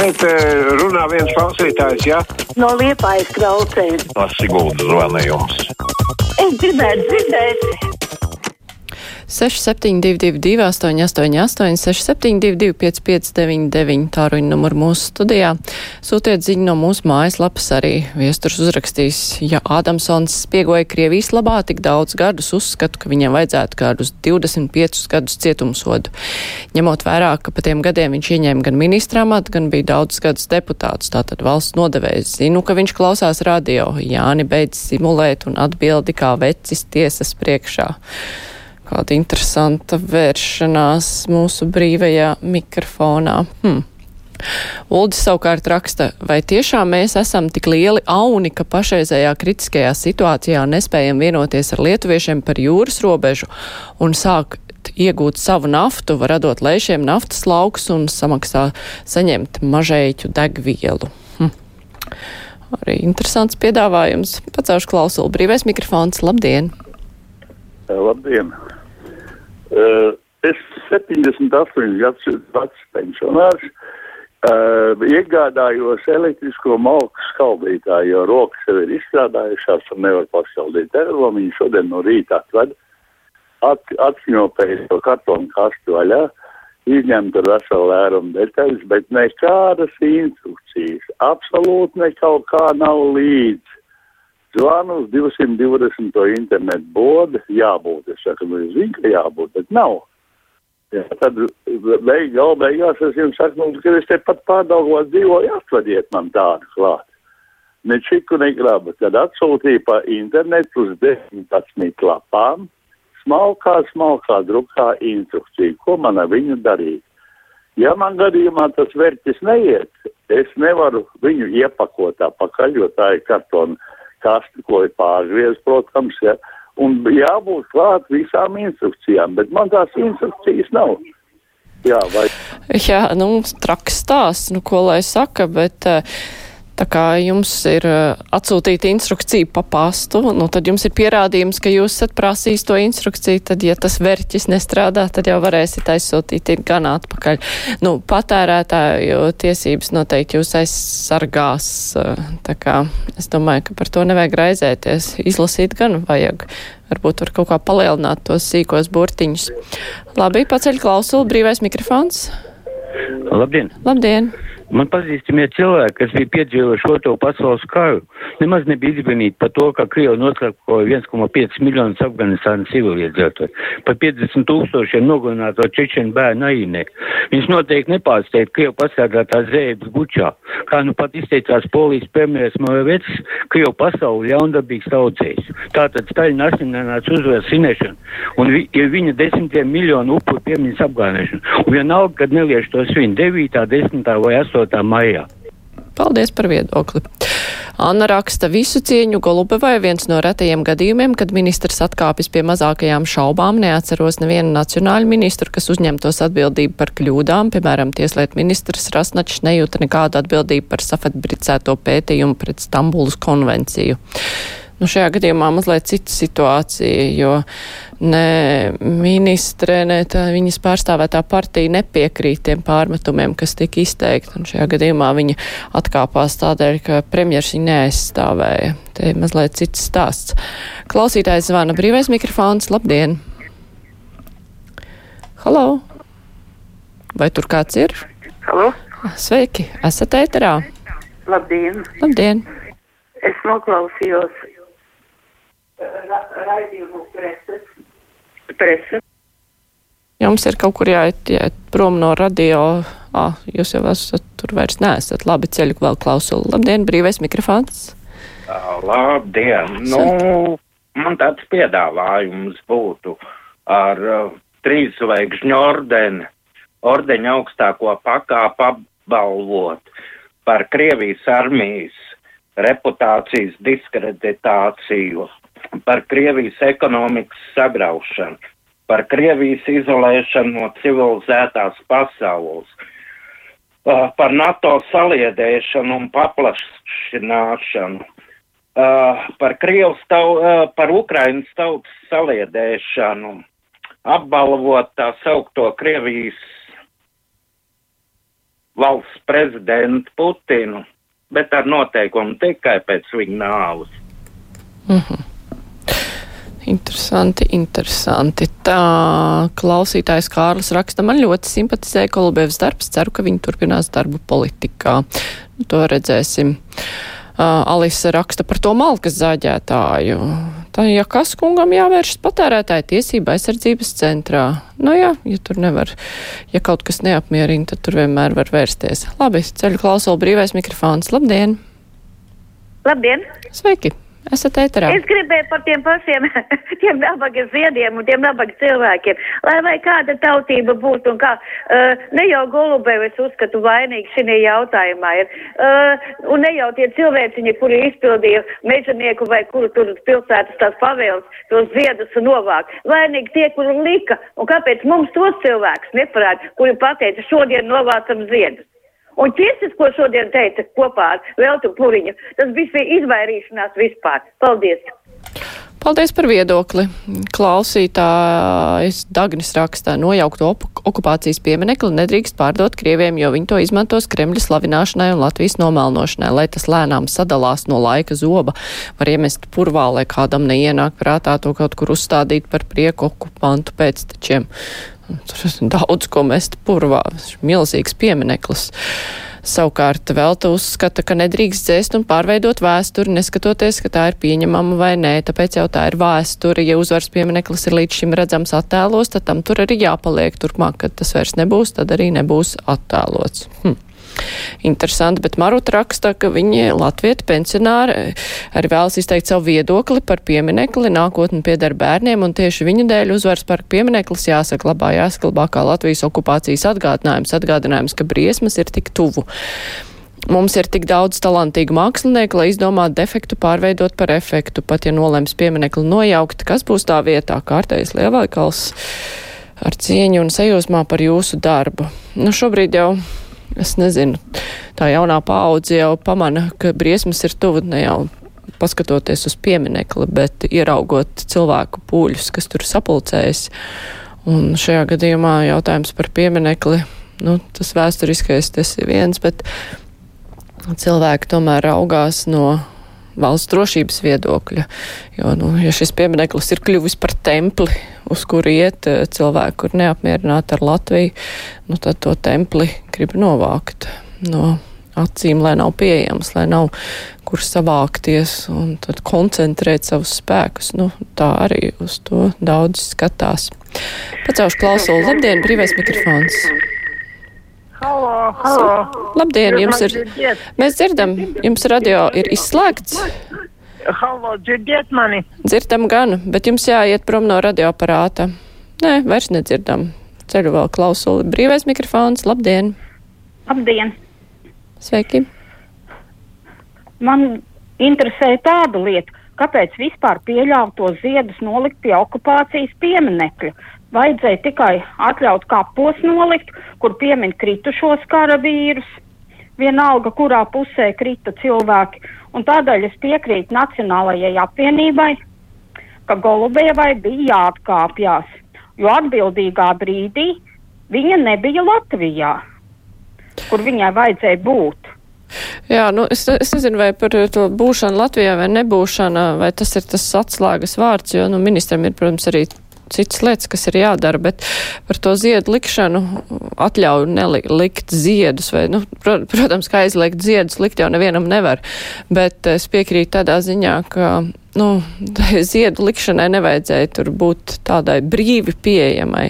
šeit eh, runā viens klausītājs, jā? No liepājas traucēm. No Siguldas zvanījums. Es gribētu dzirdēt 6722, 888, 672, 559, tāruņa numuru mūsu studijā. Sūtiet ziņu no mūsu mājaslapas arī. Viesturs uzrakstīs, ja Ādamsons spiegoja Krievijas labā tik daudz gadus, uzskatu, ka viņam vajadzētu kādus 25 gadus cietumsodu. Ņemot vērā, ka pa tiem gadiem viņš ieņēma gan ministrā matu, gan bija daudz gadus deputāts, tātad valsts nodevējs. Zinu, ka viņš klausās radio. Jāni beidz simulēt un atbildi kā vecis tiesas priekšā kāda interesanta vēršanās mūsu brīvajā mikrofonā. Hmm. Uldis savukārt raksta, vai tiešām mēs esam tik lieli auni, ka pašreizējā kritiskajā situācijā nespējam vienoties ar lietuviešiem par jūras robežu un sākt iegūt savu naftu, radot lēšiem naftas lauks un samaksā saņemt mažēķu degvielu. Hm. Arī interesants piedāvājums. Pacaušu klausulu. Brīvais mikrofons. Labdien! Labdien! Uh, es 78 gadus vecs pensionārs. Uh, iegādājos elektrisko malku skaldītāju, jo rokas jau ir izstrādājušās un nevar paskaldīt termomiņu. Šodien no rīta atved, at, atšņopēju to kartonu kastu vaļā, izņemt ar veselu lērumu detaļas, bet nekādas instrukcijas, absolūti nekaut kā nav līdzi. Zvanu uz 220. internetu bodi, jābūt. Es saku, nu, es zinu, ka jābūt, bet nav. Jā, tad beig, gal beigās es jums saku, nu, ka es te pat pārdaugos dzīvoju, atvediet man tādu klāt. Ne čiku, ne grabu. Tad atsūtīja pa internetu uz 19 lapām, smalkā, smalkā drukā instrukciju, ko man ar viņu darīt. Ja man gadījumā tas vērķis neiet, es nevaru viņu iepakot apakaļ, jo tā ir kartona kasti, ko ir pārgriez, protams, ja, un jābūt klāt visām instrukcijām, bet man tās instrukcijas nav. Jā, vai... Jā, nu, traks stāsts, nu, ko lai saka, bet. Uh, Tā kā jums ir uh, atsūtīta instrukcija pa pastu, nu, tad jums ir pierādījums, ka jūs esat prasījis to instrukciju, tad, ja tas verķis nestrādā, tad jau varēsiet aizsūtīt ir gan atpakaļ. Nu, patērētāju tiesības noteikti jūs aizsargās, uh, tā kā es domāju, ka par to nevajag raizēties. Izlasīt gan vajag. Varbūt var kaut kā palielināt tos sīkos burtiņus. Labi, paceļ klausulu, brīvais mikrofons. Labdien! Labdien! Man pazīstamie cilvēki, kas bija piedzīvojuši otro pasaules karu, nemaz nebija izbrīnīti par to, ka Krievi noslēpoja 1,5 miljonus Afganistānas civiliedzīvotāju, par 50 tūkstošiem nogalināto čečenu bērnu naivnieku. Viņš noteikti nepārsteigts Krievu pasargātās zēbas bučā, kā nu pat izteicās polijas premjeras Moravets, Krievu pasauli ļaundabīgs tautsējs. Tātad Staļina asinēnāts uzvērs sinešana un vi, ir viņa desmitiem miljonu upuru piemiņas apgānēšana. Un vienalga, kad neliež to svin 9., 10. vai 8. 8. maijā. Paldies par viedokli. Anna raksta visu cieņu Golubevai viens no retajiem gadījumiem, kad ministrs atkāpjas pie mazākajām šaubām. Neatceros nevienu nacionāļu ministru, kas uzņemtos atbildību par kļūdām. Piemēram, tieslietu ministrs Rasnačs nejūta nekādu atbildību par safetbricēto pētījumu pret Stambulas konvenciju. Nu, šajā gadījumā mazliet cita situācija, jo ne ministre, ne tā, viņas pārstāvētā partija nepiekrīt tiem pārmetumiem, kas tika izteikti. Un šajā gadījumā viņa atkāpās tādēļ, ka premjers viņu neaizstāvēja. Te ir mazliet cits stāsts. Klausītājs zvana brīvais mikrofons. Labdien! Halo! Vai tur kāds ir? Halo! Sveiki! Esat ēterā? Labdien! Labdien! Es noklausījos ra raidījumu preses. Prese. Jums ir kaut kur jāiet, jāiet prom no radio. Ah, jūs jau esat tur vairs neesat. Labi, ceļu vēl klausulu. Labdien, brīvais mikrofons. Labdien! Nu, man tāds piedāvājums būtu ar uh, trīs zvaigžņu ordeni, ordeņa augstāko pakāpu apbalvot par Krievijas armijas reputācijas diskreditāciju, par Krievijas ekonomikas sagraušanu, par Krievijas izolēšanu no civilizētās pasaules, par NATO saliedēšanu un paplašināšanu, par Krievas tau, par Ukrainas tautas saliedēšanu, apbalvot tā saukto Krievijas valsts prezidentu Putinu, bet ar noteikumu tikai pēc viņa nāvas. Interesanti, interesanti. Tā klausītājs Kārlis raksta, man ļoti simpatizēja Kolubēvs darbs, ceru, ka viņi turpinās darbu politikā. Nu, to redzēsim. Uh, Alisa raksta par to malkas zāģētāju. Tā, ja kas kungam jāvēršas patērētāja tiesība aizsardzības centrā. Nu jā, ja tur nevar, ja kaut kas neapmierina, tad tur vienmēr var vērsties. Labi, ceļu klausulu brīvais mikrofons. Labdien! Labdien! Sveiki! Esat ēterā. Es gribēju par tiem pašiem, tiem nabaga ziediem un tiem nabaga cilvēkiem, lai vai kāda tautība būtu un kā, uh, ne jau Golubev es uzskatu vainīgi šī jautājumā ir, uh, un ne jau tie cilvēciņi, kuri izpildīja mežanieku vai kuru tur pilsētas tās pavēles, tos ziedus un novāk. Vainīgi tie, kuri lika, un kāpēc mums tos cilvēkus neparāda, kuri pateica, šodien novācam ziedus. Un ķirsis, ko šodien teica kopā ar Veltu Puriņu, tas bija izvairīšanās vispār. Paldies! Paldies par viedokli. Klausītājs Dagnis rakstā nojaukto okupācijas pieminekli nedrīkst pārdot Krieviem, jo viņi to izmantos Kremļa slavināšanai un Latvijas nomalnošanai, lai tas lēnām sadalās no laika zoba. Var iemest purvā, lai kādam neienāk prātā to kaut kur uzstādīt par prieku okupantu pēctečiem. Tur ir daudz ko mest purvā. Milzīgs piemineklis. Savukārt Velta uzskata, ka nedrīkst dzēst un pārveidot vēsturi, neskatoties, ka tā ir pieņemama vai nē, tāpēc jau tā ir vēsture. Ja uzvaras piemineklis ir līdz šim redzams attēlos, tad tam tur arī jāpaliek. Turpmāk, kad tas vairs nebūs, tad arī nebūs attēlots. Hm. Interesanti, bet Maruta raksta, ka viņi Latvietu pensionāri arī vēlas izteikt savu viedokli par pieminekli, nākotni pieder bērniem, un tieši viņu dēļ uzvaras parka piemineklis jāsaglabā, jāsaglabā kā Latvijas okupācijas atgādinājums, atgādinājums, ka briesmas ir tik tuvu. Mums ir tik daudz talantīgu mākslinieku, lai izdomātu defektu pārveidot par efektu, pat ja nolems pieminekli nojaukt, kas būs tā vietā, kārtējs lielveikals ar cieņu un sajūsmā par jūsu darbu. Nu, šobrīd jau es nezinu, tā jaunā paudze jau pamana, ka briesmas ir tuvu ne jau paskatoties uz pieminekli, bet ieraugot cilvēku pūļus, kas tur sapulcējas. Un šajā gadījumā jautājums par pieminekli, nu, tas vēsturiskais tas ir viens, bet cilvēki tomēr augās no valsts drošības viedokļa. Jo, nu, ja šis piemineklis ir kļuvis par templi, uz kuru iet eh, cilvēki, kur neapmierināti ar Latviju, nu, tad to templi grib novākt no acīm, lai nav pieejams, lai nav kur savākties un tad koncentrēt savus spēkus. Nu, tā arī uz to daudz skatās. Pacaušu klausulu. Labdien, brīvais mikrofons! Halo, halo. Labdien, jums ir. Mēs dzirdam, jums radio ir izslēgts. Halo, dzirdiet mani? Dzirdam gan, bet jums jāiet prom no radioaparāta. Nē, vairs nedzirdam. Ceļu vēl klausuli. Brīvais mikrofons. Labdien! Labdien! Sveiki! Man interesē tāda lieta, kāpēc vispār pieļaut to ziedus nolikt pie okupācijas pieminekļa. Vajadzēja tikai atļaut kapos nolikt, kur piemin kritušos karavīrus, vienalga, kurā pusē krita cilvēki. Un tādēļ es piekrītu Nacionālajai apvienībai, ka Golubievai bija jāatkāpjas, jo atbildīgā brīdī viņa nebija Latvijā, kur viņai vajadzēja būt. Jā, nu, es, es nezinu, vai par to būšanu Latvijā vai nebūšana, vai tas ir tas atslēgas vārds, jo, nu, ministram ir, protams, arī citas lietas, kas ir jādara, bet par to ziedu likšanu atļauju nelikt ziedus, vai, nu, protams, kā aizliegt ziedus, likt jau nevienam nevar, bet es piekrītu tādā ziņā, ka, nu, ziedu likšanai nevajadzēja tur būt tādai brīvi pieejamai.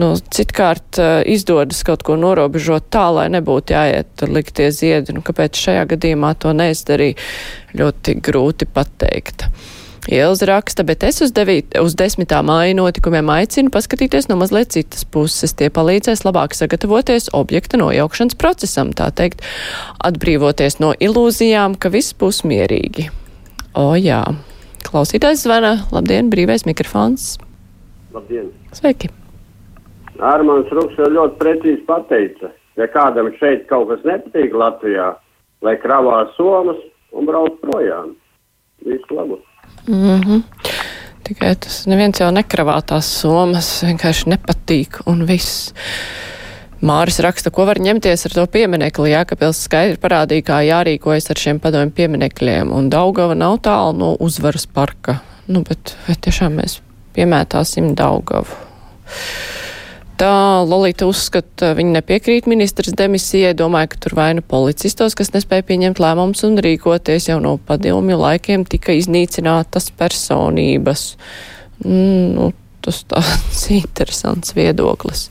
Nu, citkārt izdodas kaut ko norobežot tā, lai nebūtu jāiet liktie ziedi. Nu, kāpēc šajā gadījumā to neizdarīja, ļoti grūti pateikt. Ielza raksta, bet es uz, devīt, uz 10. māja notikumiem aicinu paskatīties no mazliet citas puses. Tie palīdzēs labāk sagatavoties objekta nojaukšanas procesam, tā teikt, atbrīvoties no ilūzijām, ka viss būs mierīgi. O jā, klausītājs zvana. Labdien, brīvais mikrofons. Labdien. Sveiki. Armāns Ruks jau ļoti precīzi pateica, ja kādam šeit kaut kas nepatīk Latvijā, lai kravā somas un brauc projām. Visu labu! Mm -hmm. Tikai tas neviens jau nekravā tās somas, vienkārši nepatīk un viss. Māris raksta, ko var ņemties ar to pieminekli. Jākapils skaidri parādīja, kā jārīkojas ar šiem padomju pieminekļiem, un Daugava nav tālu no uzvaras parka. Nu, bet vai tiešām mēs piemētāsim Daugavu? Tā Lolita uzskata, viņa nepiekrīt ministras demisijai, domāja, ka tur vaina policistos, kas nespēja pieņemt lēmumus un rīkoties jau no padomju laikiem, tika iznīcinātas personības. Mm, nu, tas tāds interesants viedoklis.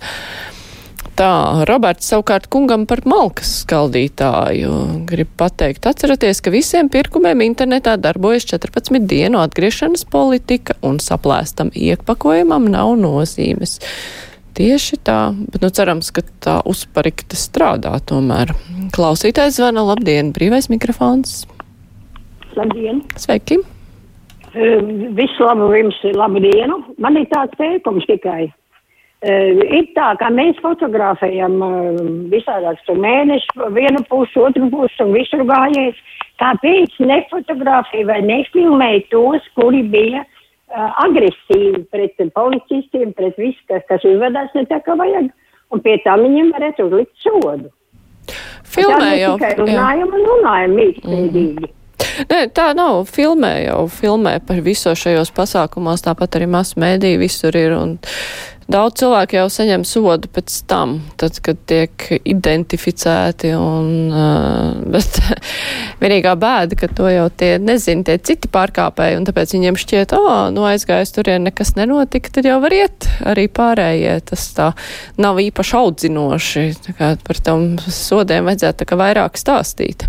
Tā, Roberts savukārt kungam par malkas skaldītāju grib pateikt. Atceraties, ka visiem pirkumiem internetā darbojas 14 dienu atgriešanas politika un saplēstam iepakojumam nav nozīmes. Tieši tā, bet nu cerams, ka tā uzparikta strādā tomēr. Klausītājs zvana, labdien, brīvais mikrofons. Labdien! Sveiki! Visu labu jums, labu dienu! Man ir tāds teikums tikai. Uh, ir tā, ka mēs fotografējam uh, visādās tur mēnešu, vienu pusi, otru pusi un visur gājies. Kāpēc nefotografēja vai nefilmēja tos, kuri bija agresīvi pret policistiem, pret visu, kas, kas uzvedās ne tā, kā vajag, un pie tā viņiem varētu uzlikt sodu. Filmēja jau. Tikai runājam un runājam mīkstīgi. Mm. Nē, tā nav. Filmē jau, filmē par visos šajos pasākumos, tāpat arī masu mēdī visur ir. Un Daudz cilvēku jau saņem sodu pēc tam, tad, kad tiek identificēti, un, uh, bet vienīgā bēda, ka to jau tie nezina tie citi pārkāpēji, un tāpēc viņiem šķiet, o, oh, nu aizgājis turien nekas nenotika, tad jau var iet arī pārējie. Tas tā nav īpaši audzinoši, par tam sodiem vajadzētu tā kā vairāk stāstīt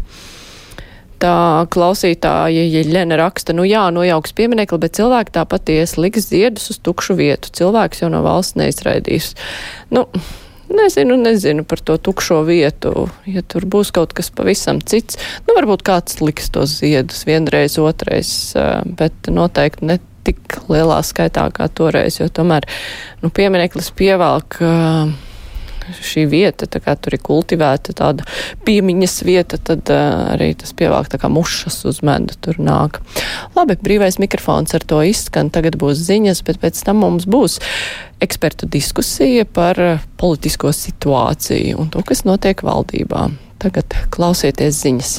tā klausītāja Jeļena raksta, nu jā, nojauks pieminekli, bet cilvēki tāpat ies liks ziedus uz tukšu vietu. Cilvēks jau no valsts neizraidīs. Nu, Nezinu, nezinu par to tukšo vietu. Ja tur būs kaut kas pavisam cits, nu varbūt kāds liks tos ziedus vienreiz, otrais, bet noteikti ne tik lielā skaitā kā toreiz, jo tomēr, nu, piemineklis pievelk. Uh, šī vieta, tā kā tur ir kultivēta tāda piemiņas vieta, tad uh, arī tas pievāk tā kā mušas uz medu tur nāk. Labi, brīvais mikrofons ar to izskan, tagad būs ziņas, bet pēc tam mums būs ekspertu diskusija par politisko situāciju un to, kas notiek valdībā. Tagad klausieties ziņas.